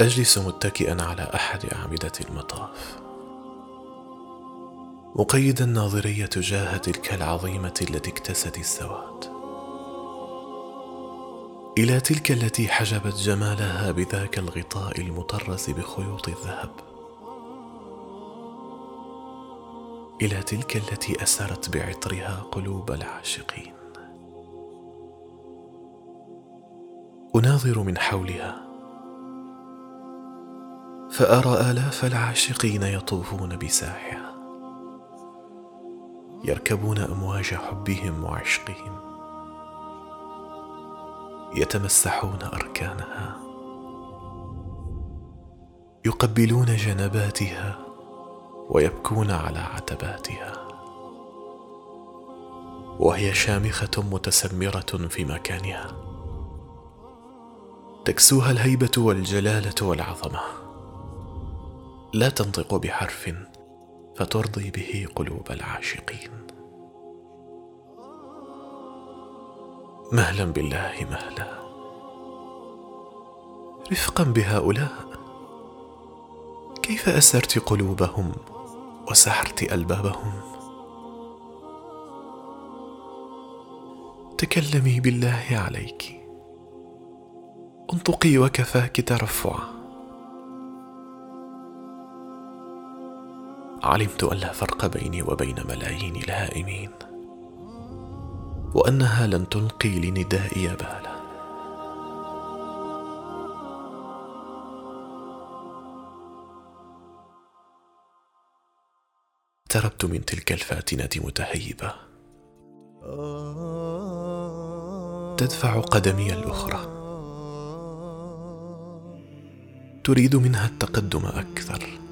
أجلس متكئا على أحد أعمدة المطاف. مقيدا ناظري تجاه تلك العظيمة التي اكتست السواد. إلى تلك التي حجبت جمالها بذاك الغطاء المطرز بخيوط الذهب. إلى تلك التي أسرت بعطرها قلوب العاشقين. أناظر من حولها فأرى آلاف العاشقين يطوفون بساحها يركبون أمواج حبهم وعشقهم يتمسحون أركانها يقبلون جنباتها ويبكون على عتباتها. وهي شامخة متسمرة في مكانها تكسوها الهيبة والجلالة والعظمة. لا تنطق بحرف فترضي به قلوب العاشقين. مهلا بالله مهلا. رفقا بهؤلاء كيف أسرت قلوبهم وسحرت ألبابهم؟ تكلمي بالله عليك. انطقي وكفاك ترفعا علمت أن لا فرق بيني وبين ملايين الهائمين وأنها لن تلقي لندائي بالا. اقتربت من تلك الفاتنة متهيبة. تدفع قدمي الأخرى. تريد منها التقدم أكثر.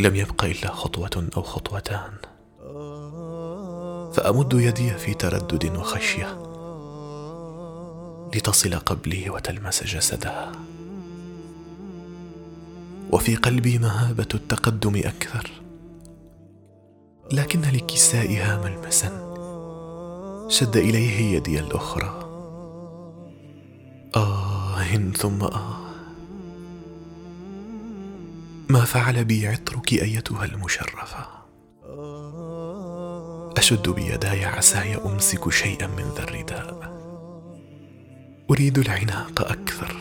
لم يبق إلا خطوة أو خطوتان. فأمد يدي في تردد وخشية لتصل قبلي وتلمس جسدها وفي قلبي مهابة التقدم أكثر لكن لكسائها ملمسا. شد إليه يدي الأخرى. آه ثم آه. ما فعل بي عطرك أيتها المشرفة. أشد بيداي عساي أمسك شيئا من ذا الرداء. أريد العناق أكثر.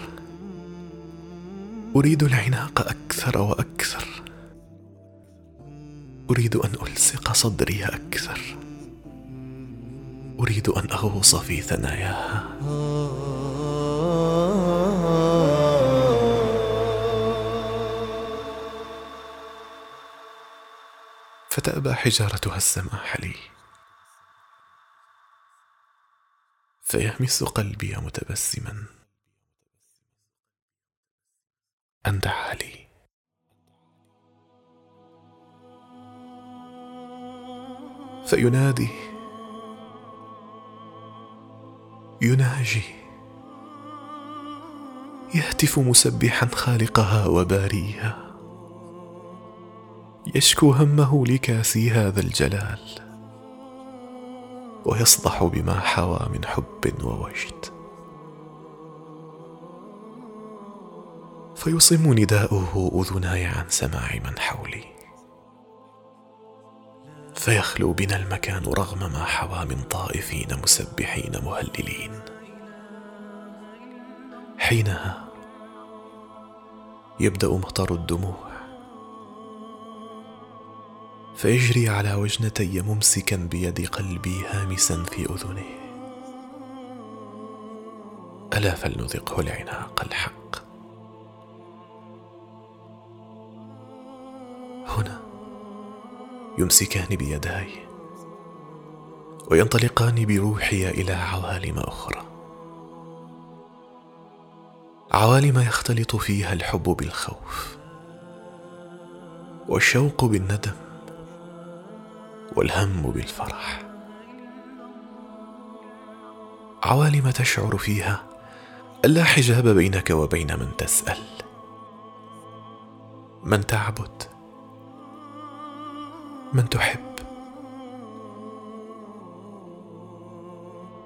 أريد العناق أكثر وأكثر. أريد أن ألصق صدري أكثر. أريد أن أغوص في ثناياها. فتأبى حجارتها السماح لي فيهمس قلبي متبسما. أن دعا لي فينادي. يناجي. يهتف مسبحا خالقها وباريها. يشكو همه لكاسي هذا الجلال ويصدح بما حوى من حب ووجد. فيصم نداؤه أذناي عن سماع من حولي. فيخلو بنا المكان رغم ما حوى من طائفين مسبحين مهللين. حينها يبدأ مطر الدموع. فيجري على وجنتي ممسكا بيد قلبي هامسا في اذنه ألا فلنذقه العناق الحق. هنا يمسكان بيداي وينطلقان بروحي إلى عوالم أخرى. عوالم يختلط فيها الحب بالخوف والشوق بالندم. والهم بالفرح. عوالم تشعر فيها الا حجاب بينك وبين من تسأل. من تعبد. من تحب.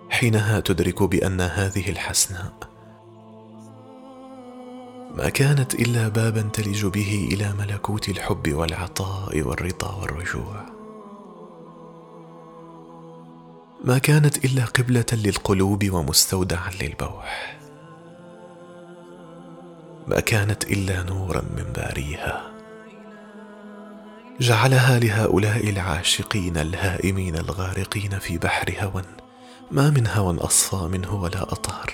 حينها تدرك بأن هذه الحسناء ما كانت إلا بابا تلج به إلى ملكوت الحب والعطاء والرضا والرجوع. ما كانت إلا قبلة للقلوب ومستودعا للبوح. ما كانت إلا نورا من باريها. جعلها لهؤلاء العاشقين الهائمين الغارقين في بحر هوى ما من هوى أصفى منه ولا أطهر.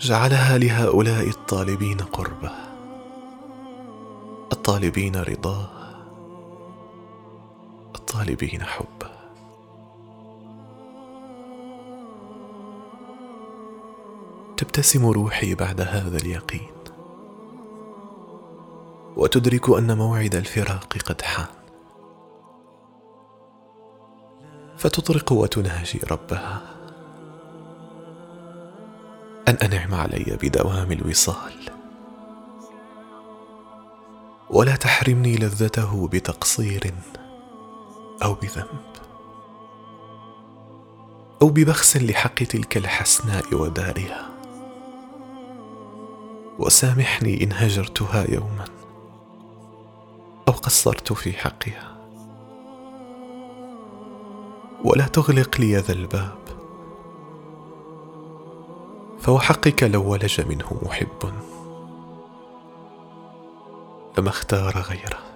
جعلها لهؤلاء الطالبين قربة الطالبين رضاه الطالبين حبة. تبتسم روحي بعد هذا اليقين. وتدرك أن موعد الفراق قد حان. فتطرق وتناجي ربها. أن أنعم علي بدوام الوصال. ولا تحرمني لذته بتقصير أو بذنب. أو ببخس لحق تلك الحسناء ودارها. وسامحني إن هجرتها يوما أو قصرت في حقها. ولا تغلق لي ذا الباب. فوحقك لو ولج منه محب. لما اختار غيره.